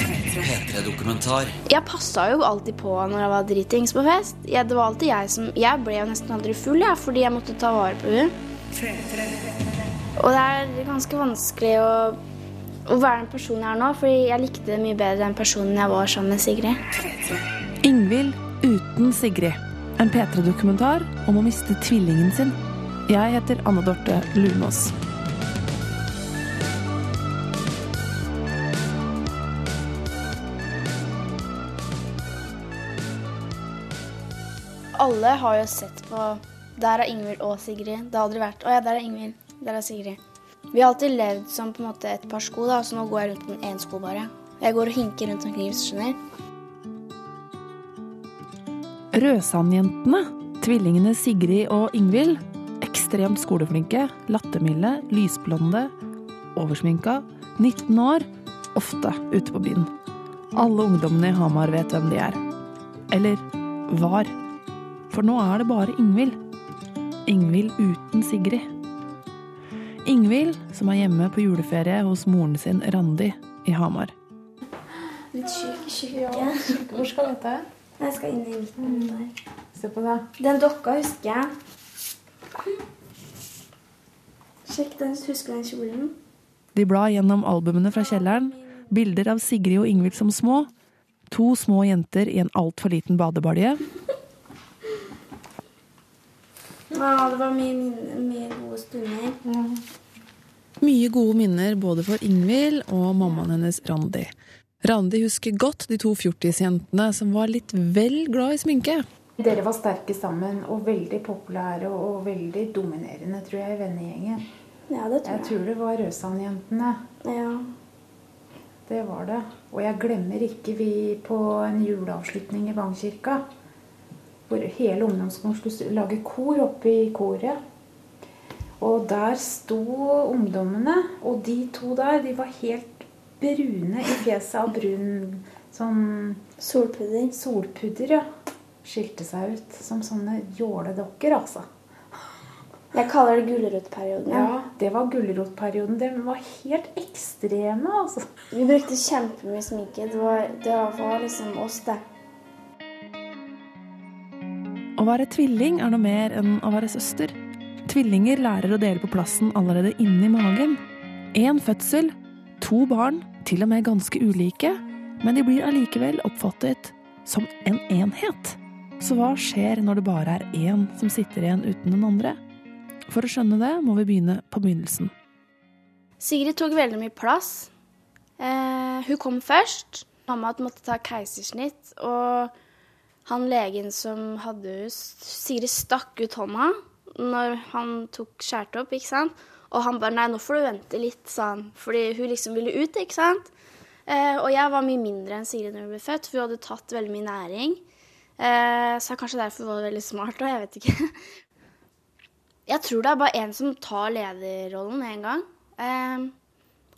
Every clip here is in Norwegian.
P3-dokumentar. Jeg passa jo alltid på når jeg var dritings på fest. Jeg, det var alltid jeg som Jeg ble jo nesten aldri full, jeg, fordi jeg måtte ta vare på henne. Og det er ganske vanskelig å, å være den personen jeg er nå, fordi jeg likte det mye bedre den personen jeg var sammen med Sigrid. Ingvild uten Sigrid. En P3-dokumentar om å miste tvillingen sin. Jeg heter Anne Dorte Lunås. Alle har jo sett på Der er Ingvild og Sigrid. Det har aldri vært Å ja, der er Ingvild. Der er Sigrid. Vi har alltid levd som på en måte et par sko, da, så nå går jeg rundt med én sko bare. Jeg går og hinker rundt omkring, hvis du skjønner. Rødsandjentene, tvillingene Sigrid og Ingvild, ekstremt skoleflinke, lattermilde, lysblonde, oversminka, 19 år, ofte ute på byen. Alle ungdommene i Hamar vet hvem de er. Eller var. For nå er det bare Ingvild. Ingvild uten Sigrid. Ingvild, som er hjemme på juleferie hos moren sin Randi i Hamar. Litt syk, tjukk. Hvor skal du dette? Jeg skal inn i midten der. Se på det. Den dokka husker jeg. Sjekk den, husker du den kjolen? De blar gjennom albumene fra kjelleren. Bilder av Sigrid og Ingvild som små. To små jenter i en altfor liten badebalje. Ja, det var mye, mye gode stunder. Mye gode minner både for Ingvild og mammaen hennes Randi. Randi husker godt de to fjortisjentene som var litt vel glad i sminke. Dere var sterke sammen og veldig populære og veldig dominerende, tror jeg, i vennegjengen. Ja, det tror jeg. jeg tror det var Rødsandjentene. Ja. Det var det. Og jeg glemmer ikke vi på en juleavslutning i Vangkirka. Hvor hele ungdomsskolen skulle lage kor oppe i koret. Og der sto ungdommene, og de to der, de var helt brune i fjeset av brun sånn Solpudder. solpudder, ja. Skilte seg ut som sånne jåledokker, altså. Jeg kaller det gulrotperioden. Ja, det var gulrotperioden. De var helt ekstreme, altså. Vi brukte kjempemye sminke. Det var, det var liksom oss, det. Å være tvilling er noe mer enn å være søster. Tvillinger lærer å dele på plassen allerede inni magen. Én fødsel, to barn, til og med ganske ulike, men de blir allikevel oppfattet som en enhet. Så hva skjer når det bare er én som sitter igjen uten den andre? For å skjønne det må vi begynne på begynnelsen. Sigrid tok veldig mye plass. Eh, hun kom først. Mamma måtte ta keisersnitt, og han legen som hadde henne Sigrid stakk ut hånda når han tok skjærte opp, ikke sant? Og han bare 'nei, nå får du vente litt', sa han. Fordi hun liksom ville ut, ikke sant? Eh, og jeg var mye mindre enn Sigrid når hun ble født, for hun hadde tatt veldig mye næring. Eh, så kanskje derfor var det veldig smart, og jeg vet ikke. Jeg tror det er bare én som tar lederrollen en gang. Eh,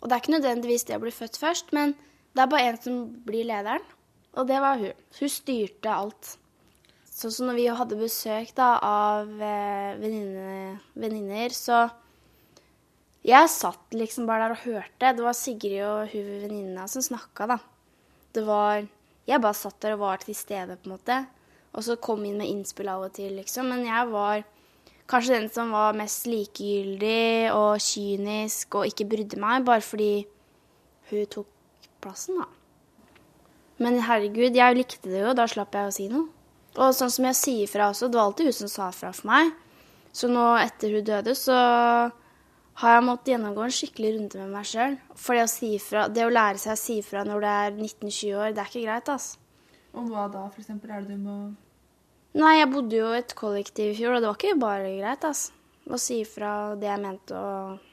og det er ikke nødvendigvis det å bli født først, men det er bare én som blir lederen. Og det var hun. Hun styrte alt. Sånn som når vi hadde besøk da, av eh, venninner, så Jeg satt liksom bare der og hørte. Det var Sigrid og hun venninna som snakka, da. Det var Jeg bare satt der og var til stede, på en måte. Og så kom inn med innspill av og til, liksom. Men jeg var kanskje den som var mest likegyldig og kynisk og ikke brydde meg, bare fordi hun tok plassen, da. Men herregud, jeg likte det jo, da slapp jeg å si noe. Og sånn som jeg sier fra også, det var alltid hun som sa fra for meg. Så nå etter hun døde, så har jeg måttet gjennomgå en skikkelig runde med meg sjøl. For det å, si fra, det å lære seg å si fra når du er 19-20 år, det er ikke greit, altså. Og hva da, for eksempel, er det du må Nei, jeg bodde jo i et kollektiv i fjor, og det var ikke bare greit, altså. Å si fra det jeg mente og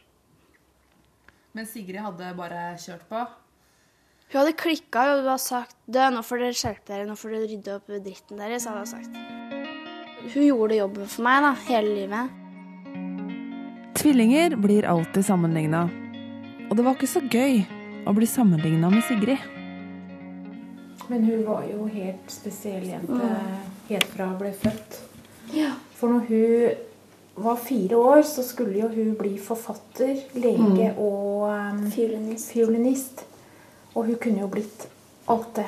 Men Sigrid hadde bare kjørt på? Hun hadde klikka og hun hadde sagt Dø, nå får dere skjerpe dere, nå får dere rydde opp dritten deres, hadde hun sagt. Hun gjorde jobben for meg da, hele livet. Tvillinger blir alltid sammenligna. Og det var ikke så gøy å bli sammenligna med Sigrid. Men hun var jo helt spesiell jente helt fra hun ble født. Ja. For når hun var fire år, så skulle jo hun bli forfatter, lege og um, Fiolinist. fiolinist. Og hun kunne jo blitt alt det.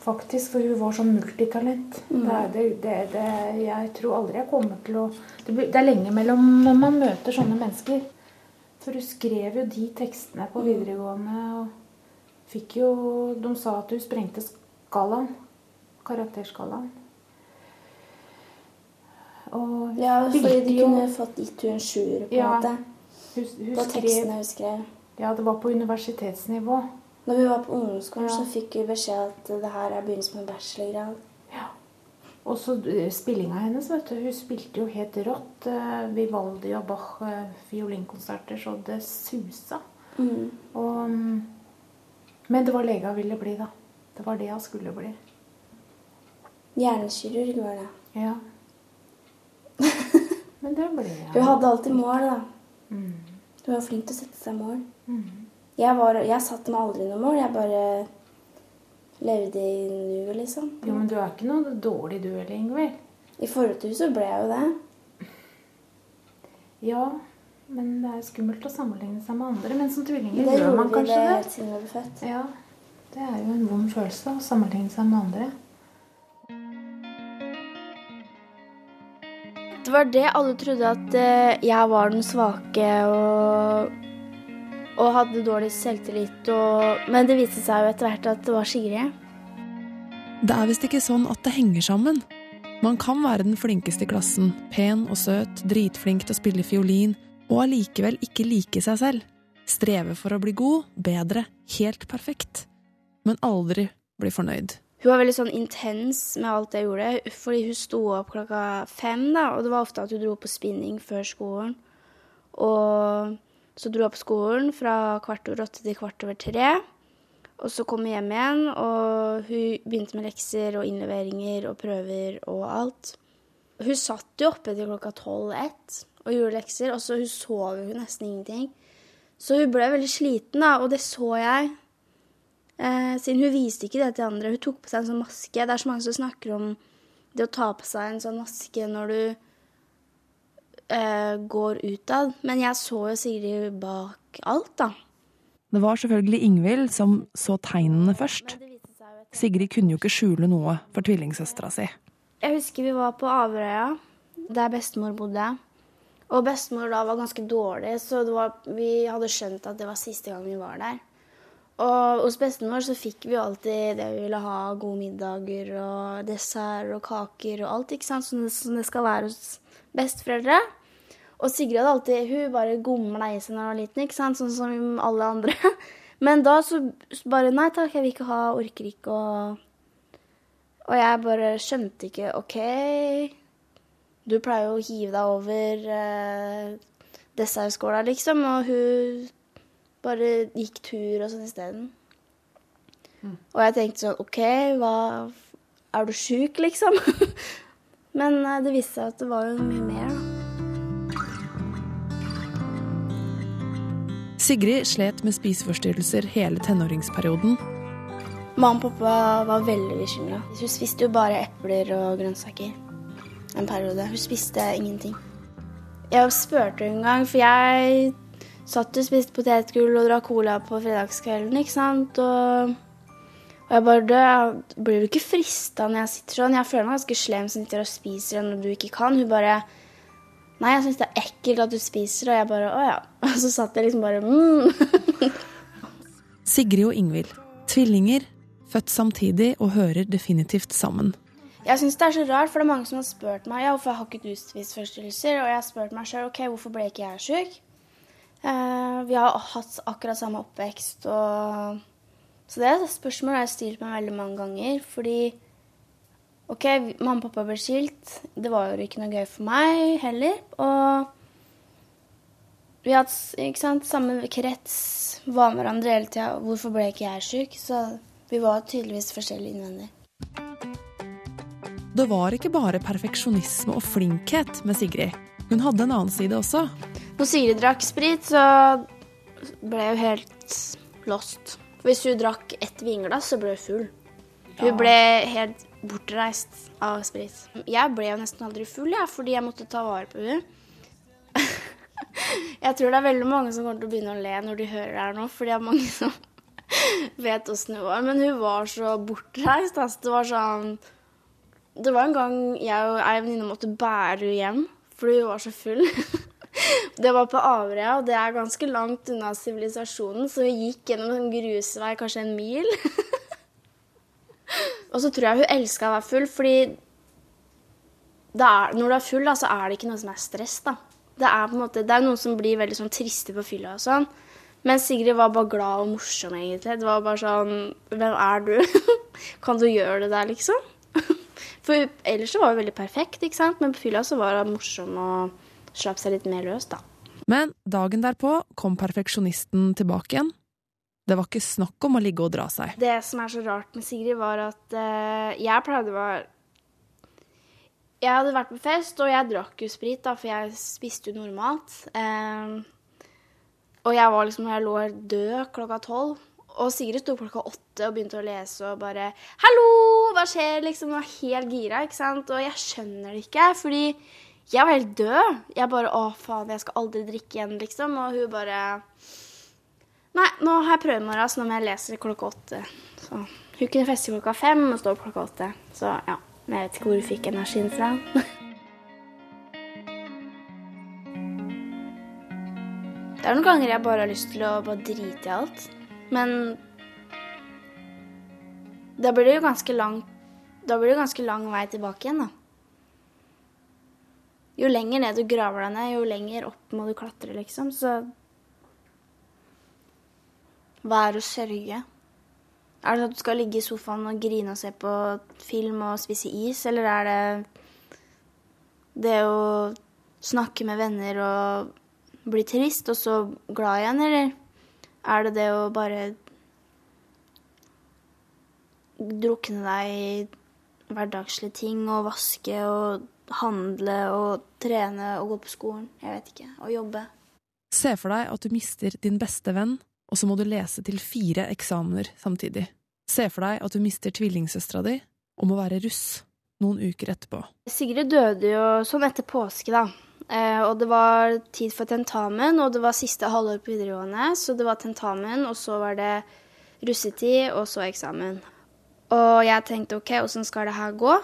Faktisk, for hun var sånn multitalent. Det, er- det, det, det, jeg tror aldri jeg kommer til å det, det er lenge mellom når man møter sånne mennesker. For hun skrev jo de tekstene på videregående og fikk jo De sa at hun sprengte skalaen. Karakterskalaen. Og Ja, fordi de de jo- kunne fått gitt henne en sjuer, på Ja. Hun, hun På skrev tekstene hun skrev. Ja, det var på universitetsnivå. Når vi var på ungdomsskolen, Ja. så fikk vi beskjed at det her er begynnelsen på en bachelorgrad. Ja. Og så eh, spillinga hennes, vet du. Hun spilte jo helt rått. eh, Vivaldi og Bach eh, fiolinkonserter så det susa. Mm. Og, mm, men det var lege hun ville bli, da. Det var det hun skulle bli. Hjernekirurg var det. Ja. Men det ble hun. Hun hadde alltid mål, da. Mm. Hun var flink til å sette seg mål. Mm. Jeg, var, jeg satte meg aldri noe mål. Jeg bare levde i nuet, liksom. Jo, men du er ikke noe dårlig du heller, Ingvild. I forhold til henne så ble jeg jo det. Ja, men det er skummelt å sammenligne seg med andre. Men som tvillinger Det gjør man kanskje det det. siden vi ble født. Ja, det er jo en vond følelse å sammenligne seg med andre. Det var det alle trodde at eh, jeg var den svake og, og hadde dårlig selvtillit. Og, men det viste seg jo etter hvert at det var Sigrid. Det er visst ikke sånn at det henger sammen. Man kan være den flinkeste i klassen, pen og søt, dritflink til å spille fiolin, og allikevel ikke like seg selv. Streve for å bli god, bedre, helt perfekt. Men aldri bli fornøyd. Hun var veldig sånn intens med alt jeg gjorde, fordi hun sto opp klokka fem, da, og det var ofte at hun dro på spinning før skolen. Og så dro jeg på skolen fra kvart over åtte til kvart over tre. Og så kom jeg hjem igjen, og hun begynte med lekser og innleveringer og prøver og alt. Hun satt jo oppe til klokka tolv-ett og gjorde lekser, og så hun sov jo nesten ingenting. Så hun ble veldig sliten, da, og det så jeg. Eh, siden hun viste ikke det til andre. Hun tok på seg en sånn maske. Det er så mange som snakker om det å ta på seg en sånn maske når du eh, går utad. Men jeg så jo Sigrid bak alt, da. Det var selvfølgelig Ingvild som så tegnene først. Sigrid kunne jo ikke skjule noe for tvillingsøstera si. Jeg husker vi var på Averøya, der bestemor bodde. Og bestemor da var ganske dårlig, så det var, vi hadde skjønt at det var siste gang vi var der. Og hos bestemor så fikk vi alltid det vi ville ha, gode middager og dessert og kaker og alt, ikke sant, som det, som det skal være hos besteforeldre. Og Sigrid hadde alltid, hun bare gomla i seg når hun var liten, ikke sant, sånn som alle andre. Men da så bare, nei takk, jeg vil ikke ha, orker ikke, og... Og jeg bare skjønte ikke OK, du pleier jo å hive deg over eh, dessertskåla, liksom. Og hun bare gikk tur og sånn isteden. Og jeg tenkte sånn OK, hva Er du sjuk, liksom? Men eh, det viste seg at det var jo mye mer, da. Sigrid slet med spiseforstyrrelser hele tenåringsperioden. Mamma og pappa var veldig bekymra. Hun spiste jo bare epler og grønnsaker en periode. Hun spiste ingenting. Jeg spurte en gang, for jeg satt og spiste potetgull og drakk cola på fredagskvelden, ikke sant. Og, og jeg bare jeg Blir du ikke frista når jeg sitter sånn? Jeg føler meg ganske slem som sitter og spiser når du ikke kan. Hun bare Nei, jeg syns det er ekkelt at du spiser. Og jeg bare Å ja. Og så satt jeg liksom bare mm. Sigrid og Ingvild. Tvillinger, født samtidig og hører definitivt sammen. Jeg syns det er så rart, for det er mange som har spurt meg ja, hvorfor har ikke du spiseforstyrrelser. Og jeg har spurt meg sjøl ok, hvorfor ble ikke jeg sjuk. Uh, vi har hatt akkurat samme oppvekst. Og... Så det er et spørsmål jeg har stilt meg veldig mange ganger. Fordi OK, mamma og pappa ble skilt. Det var jo ikke noe gøy for meg heller. Og vi hadde ikke sant, samme krets, var med hverandre hele tida. Hvorfor ble ikke jeg sjuk? Så vi var tydeligvis forskjellige innvendig. Det var ikke bare perfeksjonisme og flinkhet med Sigrid. Hun hadde en annen side også. Når Sigrid drakk sprit, så ble hun helt lost. Hvis hun drakk ett vinglass, så ble hun full. Hun ble helt bortreist av sprit. Jeg ble jo nesten aldri full, jeg, fordi jeg måtte ta vare på henne. jeg tror det er veldig mange som kommer til å begynne å le når de hører det her nå, fordi det er mange som vet åssen hun var. Men hun var så bortreist. Altså. Det var sånn Det var en gang jeg og ei venninne måtte bære henne hjem fordi hun var så full. Det var på Averøya, og det er ganske langt unna sivilisasjonen, så vi gikk gjennom en grusvei kanskje en mil. Og så tror jeg hun elska å være full, fordi er, når du er full, da, så er det ikke noe som er stress. da. Det er måte, det er noen som blir veldig sånn triste på fylla og sånn. Men Sigrid var bare glad og morsom, egentlig. Det var bare sånn Hvem er du? kan du gjøre det der, liksom? For ellers så var hun veldig perfekt, ikke sant? men på fylla så var hun morsom og slapp seg litt mer løs, da. Men dagen derpå kom perfeksjonisten tilbake igjen. Det var ikke snakk om å ligge og dra seg. Det som er så rart med Sigrid, var at uh, jeg pleide å være Jeg hadde vært på fest, og jeg drakk jo sprit, da, for jeg spiste jo normalt. Um, og jeg var liksom, jeg lå død klokka tolv. Og Sigrid sto klokka åtte og begynte å lese og bare 'Hallo, hva skjer?' liksom. Hun var helt gira, ikke sant. Og jeg skjønner det ikke, fordi jeg var helt død. Jeg bare 'Å, faen, jeg skal aldri drikke igjen', liksom. Og hun bare Nei, nå har jeg prøvemorgen, så nå må jeg lese klokka åtte. Så hun kunne feste klokka fem og stå opp klokka åtte. Så ja, men jeg vet ikke hvor hun fikk energien fra. Det er noen ganger jeg bare har lyst til å bare drite i alt. Men da blir det jo ganske lang det ganske lang vei tilbake igjen, da. Jo lenger ned du graver deg ned, jo lenger opp må du klatre, liksom. Så hva er å sørge? Er det sånn at du skal ligge i sofaen og grine og se på film og spise is, eller er det det å snakke med venner og bli trist, og så glad igjen, eller er det det å bare drukne deg i hverdagslige ting og vaske og handle og trene og gå på skolen. Jeg vet ikke. Og jobbe. Se for deg at du mister din beste venn, og så må du lese til fire eksamener samtidig. Se for deg at du mister tvillingsøstera di og må være russ noen uker etterpå. Sigrid døde jo sånn etter påske, da. Eh, og det var tid for tentamen, og det var siste halvår på videregående, så det var tentamen, og så var det russetid, og så eksamen. Og jeg tenkte OK, åssen skal det her gå?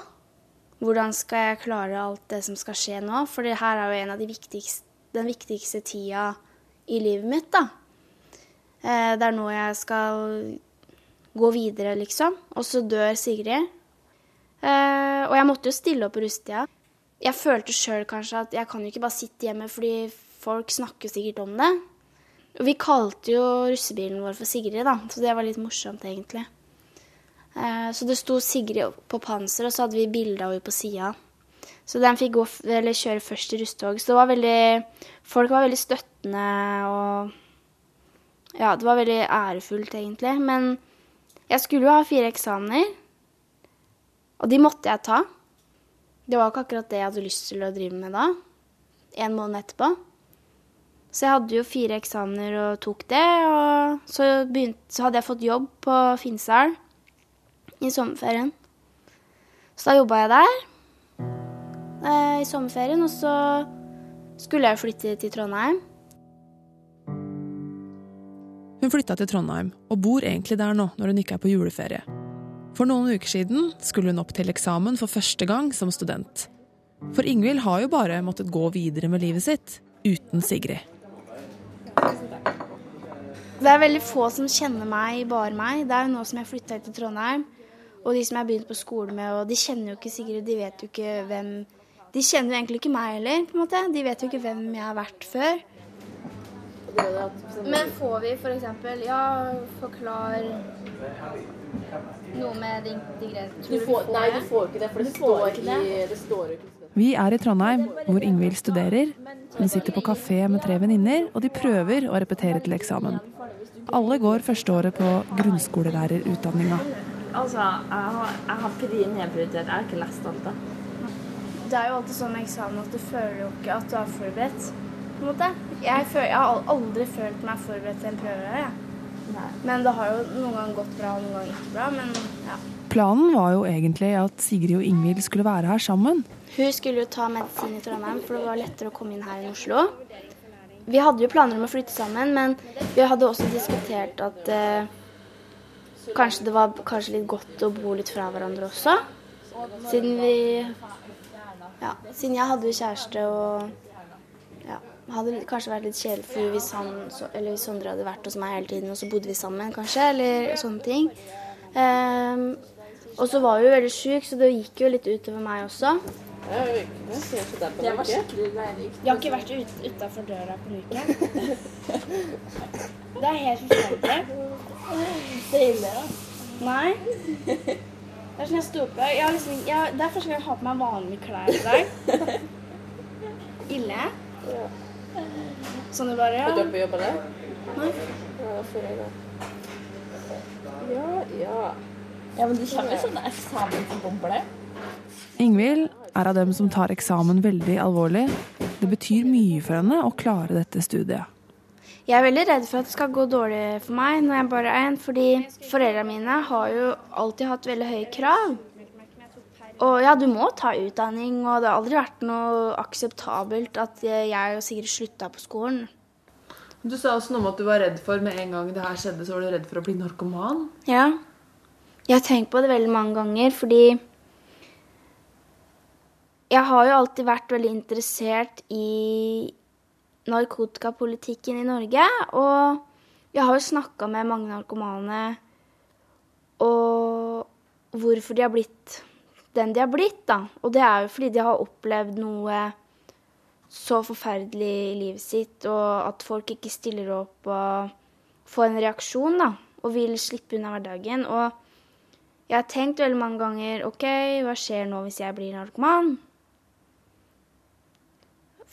Hvordan skal jeg klare alt det som skal skje nå? For det her er jo en av de viktigste, den viktigste tida i livet mitt, da. Eh, det er nå jeg skal gå videre, liksom. Og så dør Sigrid. Eh, og jeg måtte jo stille opp på rustida. Jeg følte sjøl kanskje at jeg kan jo ikke bare sitte hjemme, fordi folk snakker sikkert om det. Vi kalte jo russebilen vår for Sigrid, da, så det var litt morsomt, egentlig. Eh, så det sto Sigrid på panser, og så hadde vi bilde av henne på sida. Så den fikk gå, kjøre først i russetog. Så det var veldig Folk var veldig støttende og Ja, det var veldig ærefullt, egentlig. Men jeg skulle jo ha fire eksamener, og de måtte jeg ta. Det var ikke akkurat det jeg hadde lyst til å drive med da. En måned etterpå. Så jeg hadde jo fire eksamener og tok det. Og så, begynte, så hadde jeg fått jobb på Finnsdal i sommerferien. Så da jobba jeg der eh, i sommerferien, og så skulle jeg flytte til Trondheim. Hun flytta til Trondheim, og bor egentlig der nå når hun ikke er på juleferie. For noen uker siden skulle hun opp til eksamen for første gang som student. For Ingvild har jo bare måttet gå videre med livet sitt uten Sigrid. Det er veldig få som kjenner meg, bare meg. Det er jo nå som jeg flytta til Trondheim. Og de som jeg har begynt på skole med, og de kjenner jo ikke Sigrid, de vet jo ikke hvem De kjenner jo egentlig ikke meg heller, på en måte. De vet jo ikke hvem jeg har vært før. Men får vi f.eks. Ja, forklar noe med det integrerte du får, Nei, du får ikke det, for det, står, ikke i, det står ikke Vi er i Trondheim, hvor Ingvild studerer. Hun sitter på kafé med tre venninner, og de prøver å repetere til eksamen. Alle går førsteåret på grunnskolelærerutdanninga. Altså, jeg har, jeg har PRI nedprioritert. Jeg har ikke lest alt, da. Det er jo alltid sånn med eksamen at du føler jo ikke at du er forberedt. På en måte. Jeg, føler, jeg har aldri følt meg forberedt til en prøve. Ja. Men det har jo noen ganger gått bra og noen ganger ikke bra. men ja. Planen var jo egentlig at Sigrid og Ingvild skulle være her sammen. Hun skulle jo ta medisin i Trondheim, for det var lettere å komme inn her i Oslo. Vi hadde jo planer om å flytte sammen, men vi hadde også diskutert at eh, kanskje det var kanskje litt godt å bo litt fra hverandre også. Siden vi Ja, siden jeg hadde jo kjæreste og hadde kanskje vært litt kjedelig for hvis han eller hvis Sondre hadde vært hos meg hele tiden, og så bodde vi sammen, kanskje, eller sånne ting. Um, og så var jo veldig sjuk, så det gikk jo litt utover meg også. Det var skikkelig lærerikt. Jeg har ikke vært ut, utafor døra på en uke. Det er helt forferdelig. Det er ille, da. Nei. Det er sånn jeg sto opp jeg liksom, jeg, Det er første gang jeg har på meg vanlige klær i dag. Ille. Sånn det bare Har du ja. vært på jobb eller? Nei. Ja, det. Ja, ja. Ja, men du kommer sånne eksamensbomber. Ingvild er av dem som tar eksamen veldig alvorlig. Det betyr mye for henne å klare dette studiet. Jeg er veldig redd for at det skal gå dårlig for meg når jeg bare er en, fordi foreldrene mine har jo alltid hatt veldig høye krav. Og ja, du må ta utdanning, og det har aldri vært noe akseptabelt at jeg og Sigrid slutta på skolen. Du sa også noe om at du var redd for med en gang det her skjedde, så var du redd for å bli narkoman. Ja. Jeg har tenkt på det veldig mange ganger, fordi jeg har jo alltid vært veldig interessert i narkotikapolitikken i Norge. Og jeg har jo snakka med mange narkomane og hvorfor de har blitt den de har blitt, da. Og det er jo fordi de har opplevd noe så forferdelig i livet sitt, og at folk ikke stiller opp og får en reaksjon, da. Og vil slippe unna hverdagen. Og jeg har tenkt veldig mange ganger OK, hva skjer nå hvis jeg blir narkoman?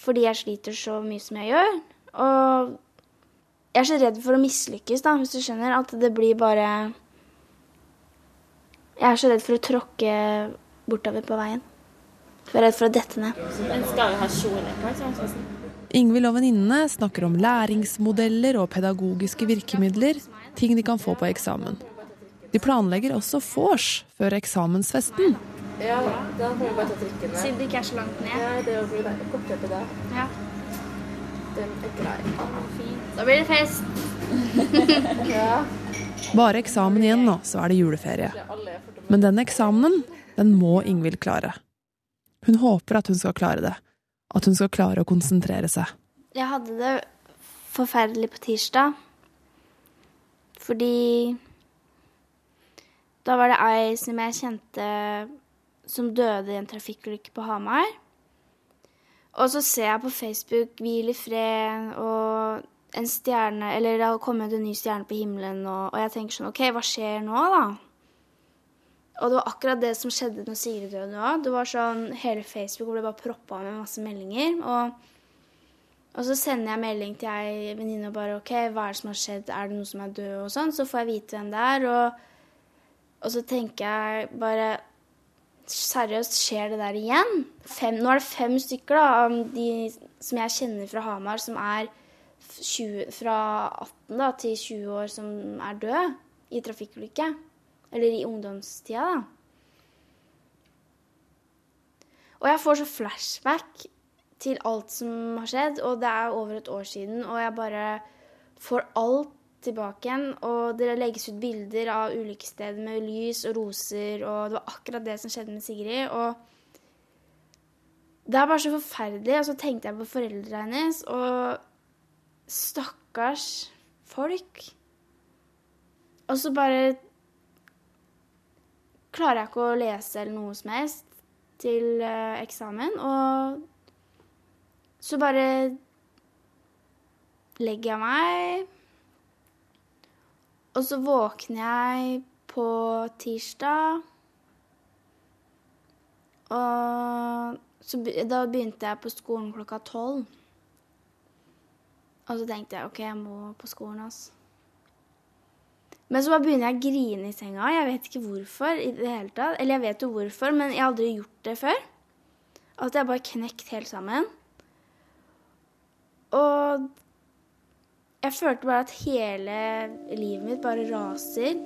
Fordi jeg sliter så mye som jeg gjør. Og jeg er så redd for å mislykkes, da, hvis du skjønner. At det blir bare Jeg er så redd for å tråkke bortover på veien. Jeg er redd for å dette ned. Men skal jo ha kjole på eksamensfesten? Ingvild og venninnene snakker om læringsmodeller og pedagogiske virkemidler, ting de kan få på eksamen. De planlegger også vors før eksamensfesten. Ja, da får vi bare ta trikken. ned. Siden det ikke er så langt ned. Ja, det er kortere på det. Ja. Den er grei. Da blir det fest. Ja. Bare eksamen igjen nå, så er det juleferie. Men den eksamenen, den må Ingvild klare. Hun håper at hun skal klare det. At hun skal klare å konsentrere seg. Jeg hadde det forferdelig på tirsdag. Fordi da var det ei som jeg kjente som døde i en trafikkulykke på Hamar. Og så ser jeg på Facebook 'Hvil i fred' og en stjerne Eller det har kommet en ny stjerne på himmelen, og, og jeg tenker sånn OK, hva skjer nå, da? Og det var akkurat det som skjedde når Sigrid døde òg. Det var sånn, Hele Facebook ble bare proppa med masse meldinger. Og, og så sender jeg melding til ei venninne og bare OK, hva er det som har skjedd? Er det noen som er død? Og sånn. Så får jeg vite hvem det er. Og, og så tenker jeg bare Seriøst, skjer det der igjen? Fem, nå er det fem stykker da, av de som jeg kjenner fra Hamar, som er 20, fra 18 da, til 20 år, som er døde i trafikkulykke. Eller i ungdomstida, da. Og jeg får så flashback til alt som har skjedd, og det er over et år siden, og jeg bare får alt tilbake igjen. Og det legges ut bilder av ulike steder med lys og roser, og det var akkurat det som skjedde med Sigrid. Og det er bare så forferdelig. Og så tenkte jeg på foreldrene hennes, og stakkars folk. Og så bare klarer jeg ikke å lese eller noe som helst til eh, eksamen. Og så bare legger jeg meg. Og så våkner jeg på tirsdag. Og så, da begynte jeg på skolen klokka tolv. Og så tenkte jeg OK, jeg må på skolen, altså. Men så bare begynner jeg å grine i senga. Jeg vet ikke hvorfor. i det hele tatt. Eller jeg vet jo hvorfor, men jeg har aldri gjort det før. At jeg bare knekt helt sammen. Og jeg følte bare at hele livet mitt bare raser.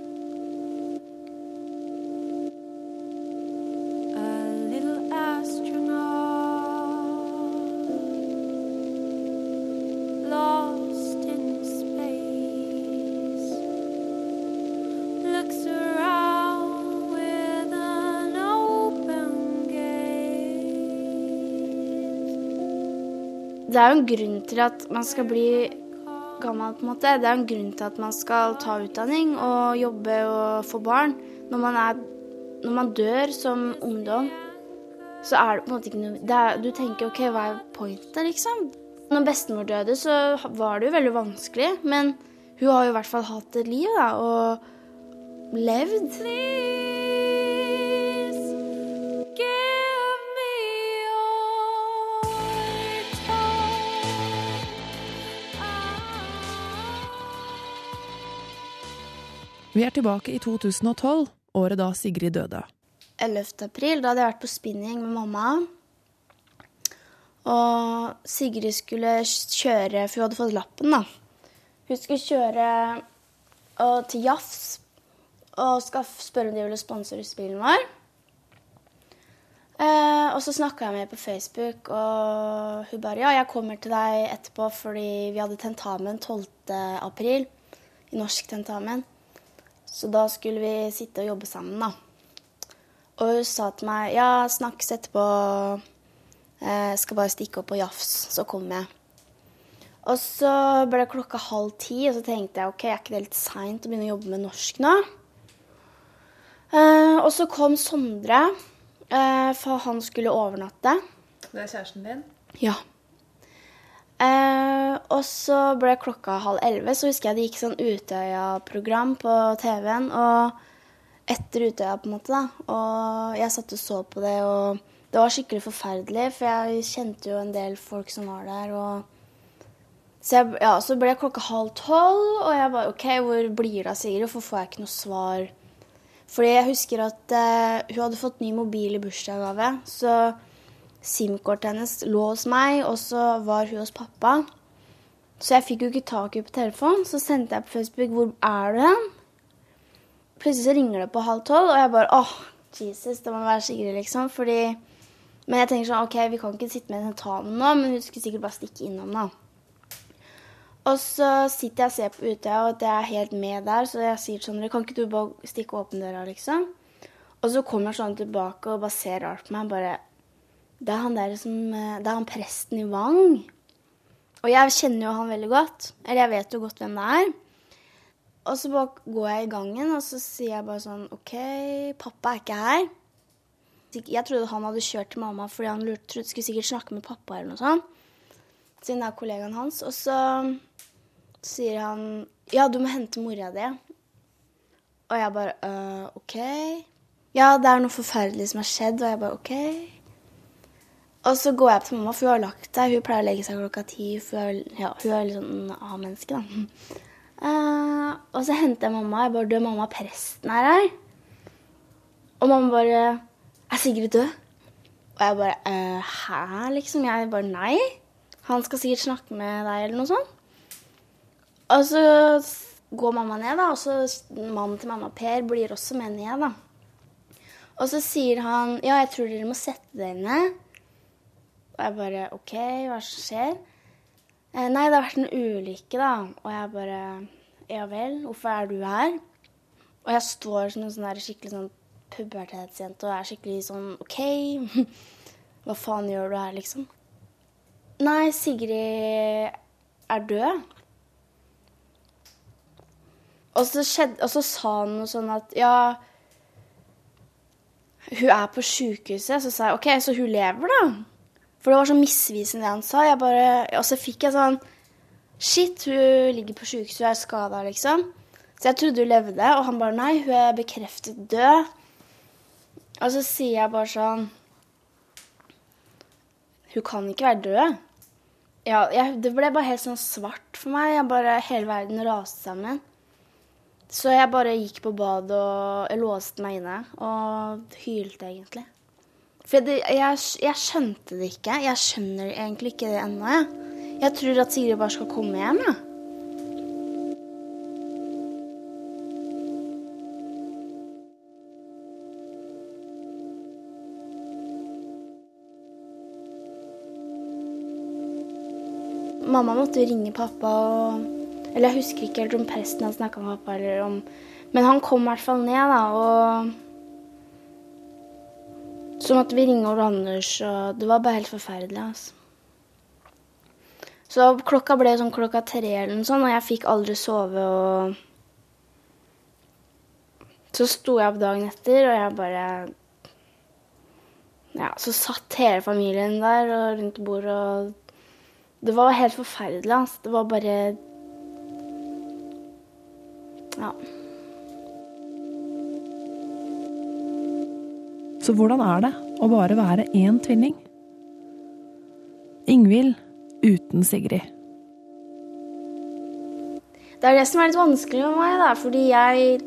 Det er jo en grunn til at man skal bli gammel, på en måte. Det er en grunn til at man skal ta utdanning og jobbe og få barn. Når man, er, når man dør som ungdom, så er det på en måte ikke noe er, Du tenker OK, hva er pointet, liksom? Når bestemor døde, så var det jo veldig vanskelig, men hun har jo i hvert fall hatt et liv, da, og levd. Vi er tilbake i 2012, året da Sigrid døde. 11. april, da hadde jeg vært på spinning med mamma. Og Sigrid skulle kjøre, for hun hadde fått lappen, da. Hun skulle kjøre og, til Jafs og skal spørre om de ville sponse russebilen vår. Eh, og så snakka jeg med henne på Facebook, og hun bare ja, jeg kommer til deg etterpå fordi vi hadde tentamen 12. april. I norsk tentamen. Så da skulle vi sitte og jobbe sammen, da. Og hun sa til meg ja, snakkes etterpå. Jeg skal bare stikke opp på Jafs, så kommer jeg. Og så ble det klokka halv ti, og så tenkte jeg ok, er ikke det litt seint å begynne å jobbe med norsk nå? Eh, og så kom Sondre, eh, for han skulle overnatte. Det er kjæresten din? Ja. Eh, og så ble klokka halv elleve, så husker jeg det gikk sånn Utøya-program på TV-en. Og etter Utøya, på en måte, da. Og jeg satt og så på det, og det var skikkelig forferdelig, for jeg kjente jo en del folk som var der. og så, jeg, ja, så ble klokka halv tolv, og jeg bare OK, hvor blir det av Sigrid? Hvorfor får jeg ikke noe svar? Fordi jeg husker at eh, hun hadde fått ny mobil i bursdagsgave. Så SIM-kortet hennes lå hos meg, og så var hun hos pappa. Så jeg fikk jo ikke tak i på telefonen. Så sendte jeg på Facebook 'Hvor er du hen?' Plutselig så ringer det på halv tolv, og jeg bare åh, Jesus, det må være Sigrid, liksom. Fordi Men jeg tenker sånn OK, vi kan ikke sitte med en tentamen nå, men hun skulle sikkert bare stikke innom, da. Og så sitter jeg og ser på Utøya, og det er helt med der, så jeg sier sånn Kan ikke du bare stikke åpne døra, liksom? Og så kommer sånn tilbake og bare ser rart på meg. bare Det er han der som Det er han presten i Vang. Og jeg kjenner jo han veldig godt. Eller jeg vet jo godt hvem det er. Og så går jeg i gangen, og så sier jeg bare sånn OK, pappa er ikke her. Jeg trodde han hadde kjørt til mamma fordi han lurte, trodde skulle sikkert snakke med pappa eller noe sånt. Siden det er kollegaen hans. Og så sier han Ja, du må hente mora di. Og jeg bare øh, OK. Ja, det er noe forferdelig som har skjedd. Og jeg bare OK. Og så går jeg opp til mamma, for hun har lagt seg. Hun pleier å legge seg klokka ti. For ja, hun er litt sånn A-menneske, da. Uh, og så henter jeg mamma. Jeg bare 'Du, mamma, presten er her.' Og mamma bare 'Er Sigrid død?' Og jeg bare uh, 'Hæ?' liksom. Jeg bare 'Nei'. Han skal sikkert snakke med deg, eller noe sånt. Og så går mamma ned, da, og så mannen til mamma, Per, blir også med ned, da. Og så sier han ja, jeg tror dere må sette dere ned. Og jeg bare OK, hva skjer? Eh, nei, det har vært en ulykke, da. Og jeg bare ja vel, hvorfor er du her? Og jeg står som en sånn skikkelig sånn pubertetsjente og er skikkelig sånn OK, hva faen gjør du her, liksom? Nei, Sigrid er død. Og så, skjedde, og så sa han noe sånn at ja Hun er på sjukehuset. Så sa jeg OK, så hun lever, da? For det var så misvisende det han sa. Bare, og så fikk jeg sånn Shit, hun ligger på sjukehuset, hun er skada, liksom. Så jeg trodde hun levde, og han bare nei, hun er bekreftet død. Og så sier jeg bare sånn Hun kan ikke være død. Ja, jeg, det ble bare helt sånn svart for meg. Jeg bare, Hele verden raste sammen. Så jeg bare gikk på badet og låste meg inne og hylte, egentlig. For det, jeg, jeg, skjønte det ikke. Jeg skjønner egentlig ikke det ennå. Jeg. jeg tror at Sigrid bare skal komme hjem. Ja. Mamma måtte ringe pappa og eller jeg husker ikke helt om presten hadde snakka med pappa, eller om Men han kom i hvert fall ned, da, og Så måtte vi ringe Ole Anders, og det var bare helt forferdelig, altså. Så klokka ble sånn klokka tre eller noe sånt, og jeg fikk aldri sove og Så sto jeg opp dagen etter, og jeg bare Ja, så satt hele familien der og rundt bordet, og Det var helt forferdelig, altså. Det var bare Ja. Så hvordan er det å bare være én tvilling? Ingvild uten Sigrid. Det er det som er litt vanskelig med meg, da, fordi jeg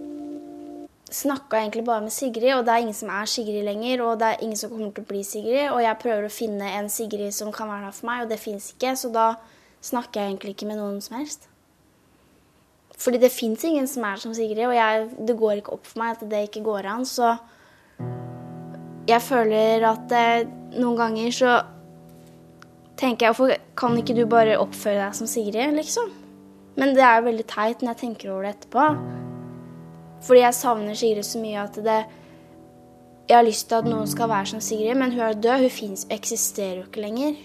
snakka egentlig bare med Sigrid, og det er ingen som er Sigrid lenger, og det er ingen som kommer til å bli Sigrid, og jeg prøver å finne en Sigrid som kan være der for meg, og det fins ikke, så da snakker jeg egentlig ikke med noen som helst. Fordi det fins ingen som er som Sigrid, og jeg, det går ikke opp for meg at det ikke går an, så jeg føler at eh, noen ganger så tenker jeg hvorfor kan ikke du bare oppføre deg som Sigrid, liksom? Men det er jo veldig teit når jeg tenker over det etterpå. Fordi jeg savner Sigrid så mye at det Jeg har lyst til at noen skal være som Sigrid, men hun er død. Hun finnes, eksisterer jo ikke lenger.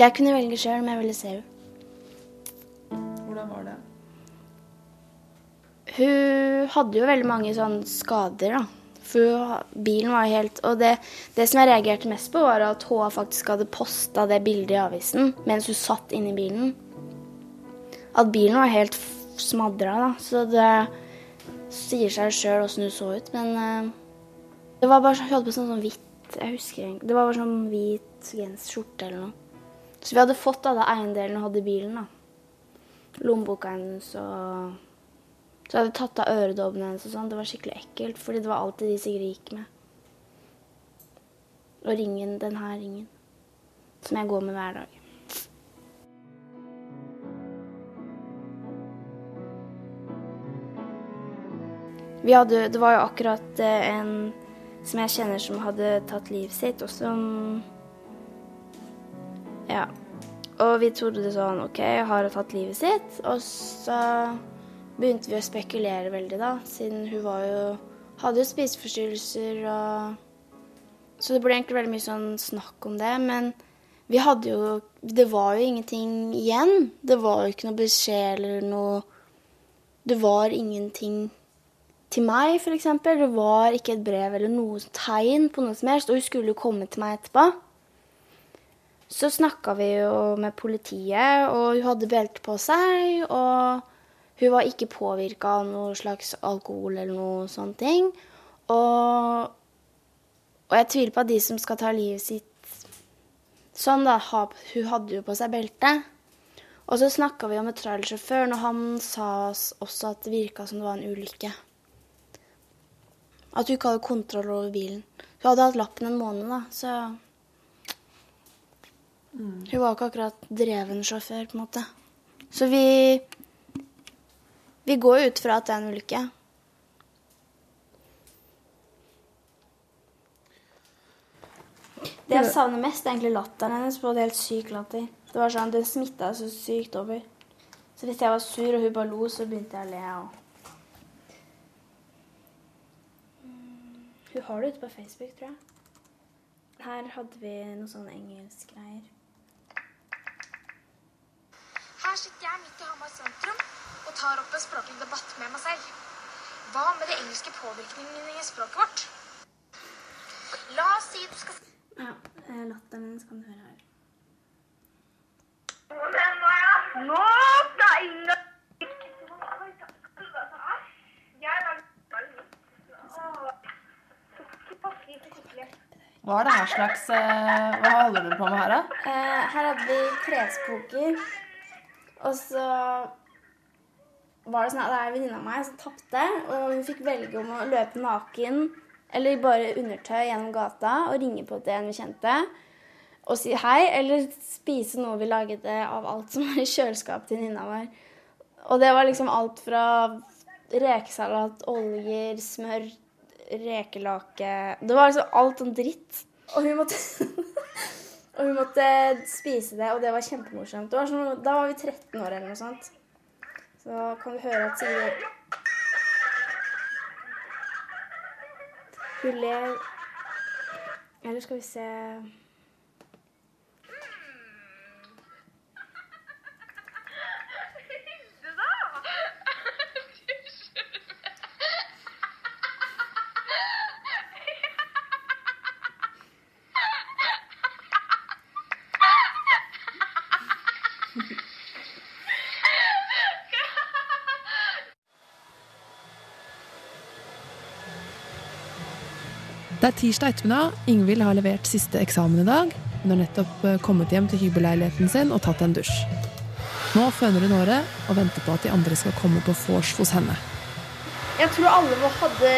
Jeg kunne velge sjøl om jeg ville se henne. Hvordan var det? Hun hadde jo veldig mange sånne skader, da. For bilen var helt Og det, det som jeg reagerte mest på, var at HA faktisk hadde posta det bildet i avisen mens hun satt inni bilen. At bilen var helt smadra, da. Så det sier seg sjøl åssen hun så ut. Men uh, det var bare Hun hadde på sånn, sånn hvitt Jeg husker egentlig Det var bare sånn hvit gens skjorte eller noe. Så vi hadde fått alle eiendelene hun hadde i bilen, da. Lommeboka hennes og så hadde jeg tatt av øredobbene hennes og sånn. Det var skikkelig ekkelt, fordi det var alltid de Sigrid gikk med. Og ringen, den her ringen, som jeg går med hver dag. Hadde, det var jo akkurat eh, en som jeg kjenner som hadde tatt livet sitt, og som Ja. Og vi trodde sånn OK, har hun tatt livet sitt? Og så begynte vi å spekulere veldig, da, siden hun var jo hadde jo spiseforstyrrelser og Så det ble egentlig veldig mye sånn snakk om det. Men vi hadde jo Det var jo ingenting igjen. Det var jo ikke noe beskjed eller noe Det var ingenting til meg, f.eks. Det var ikke et brev eller noe tegn på noe som helst. Og hun skulle jo komme til meg etterpå. Så snakka vi jo med politiet, og hun hadde belte på seg. og hun var ikke påvirka av noe slags alkohol eller noe sånne ting. Og, og jeg tviler på at de som skal ta livet sitt sånn, da ha, Hun hadde jo på seg belte. Og så snakka vi om et trailersjåføren, og han sa også at det virka som det var en ulykke. At hun ikke hadde kontroll over bilen. Hun hadde hatt lappen en måned, da, så Hun var ikke akkurat dreven sjåfør, på en måte. Så vi vi går ut fra at det er en ulykke. Det jeg savner mest, er egentlig latteren hennes. På en helt syk latter. Det var sånn, Den smitta så sykt over. Så hvis jeg var sur og hun bare lo, så begynte jeg å le. Og... Hun har det ute på Facebook, tror jeg. Her hadde vi noe sånn engelsk greier. Her sitter jeg midt i Hamar sentrum og tar opp en språklig debatt med meg selv. Hva med de engelske påvirkningene i språket vårt? La oss si du skal Ja, eh, latteren hennes kan du høre her. Nå skal Inga Hva er det her slags eh, Hva holder du på med her, da? Eh, her hadde vi klespoker. Og så var det sånn at det er en venninne av meg som tapte. Og hun fikk velge om å løpe naken eller bare undertøy gjennom gata og ringe på til en vi kjente og si hei, eller spise noe vi laget av alt som var i kjøleskapet til venninna vår. Og det var liksom alt fra rekesalat, oljer, smør, rekelake Det var liksom alt sånn dritt. Og hun måtte Og hun måtte spise det, og det var kjempemorsomt. Det sånn, da var vi 13 år eller noe sånt. Så kan vi høre at Sigrid Hun ler Eller skal vi se Det er tirsdag ettermiddag. Ingvild har levert siste eksamen i dag. Hun har nettopp eh, kommet hjem til hybelleiligheten sin og tatt en dusj. Nå føner hun håret og venter på at de andre skal komme på vors hos henne. Jeg tror alle hadde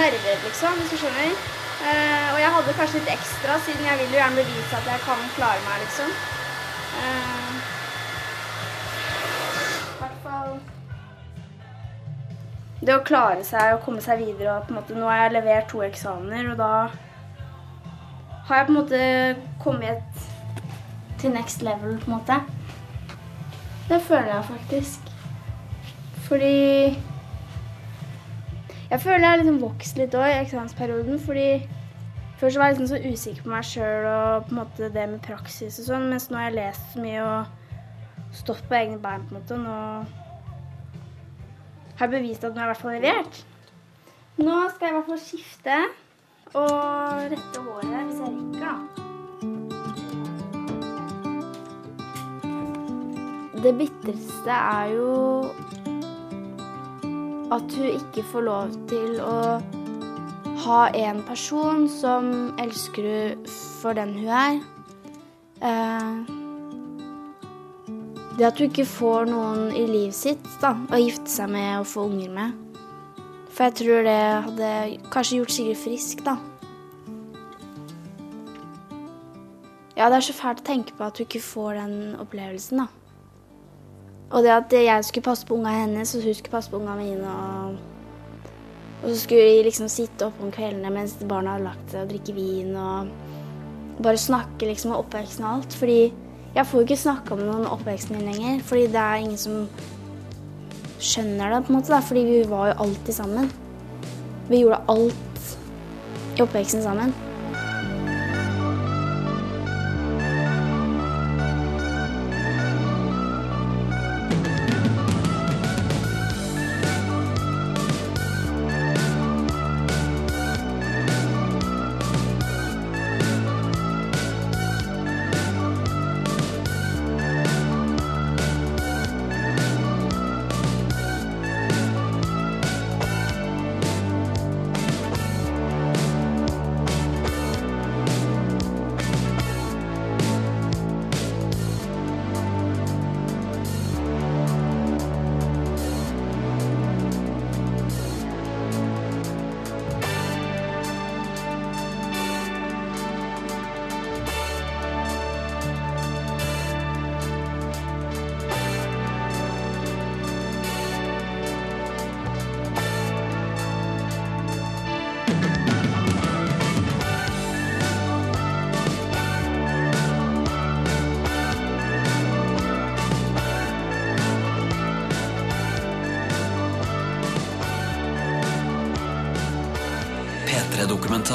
nerver, liksom, hvis du skjønner. Uh, og jeg hadde kanskje litt ekstra, siden jeg vil jo gjerne bevise at jeg kan klare meg, liksom. Eh, Det å klare seg og komme seg videre og på en måte Nå har jeg levert to eksamener, og da har jeg på en måte kommet til next level, på en måte. Det føler jeg faktisk. Fordi jeg føler jeg har liksom vokst litt òg i eksamensperioden. fordi Før så var jeg liksom så usikker på meg sjøl og på en måte det med praksis og sånn, mens nå har jeg lest så mye og stått på egne bein. på en måte, Nå har bevist at den har i hvert fall levert. Nå skal jeg i hvert fall skifte og rette håret hvis jeg rekker, da. Det bitreste er jo at hun ikke får lov til å ha en person som elsker hun for den hun er. Eh, det at hun ikke får noen i livet sitt da, å gifte seg med og få unger med. For jeg tror det hadde kanskje gjort Sigrid frisk, da. Ja, det er så fælt å tenke på at hun ikke får den opplevelsen, da. Og det at jeg skulle passe på unga hennes, og hun skulle passe på unga mine. Og, og så skulle vi liksom sitte oppe om kveldene mens barna hadde lagt seg og drikke vin og bare snakke liksom om oppveksten og alt. Fordi jeg får ikke snakka om noen oppveksten min lenger, fordi det er ingen som skjønner det, på en måte. da, Fordi vi var jo alltid sammen. Vi gjorde alt i oppveksten sammen.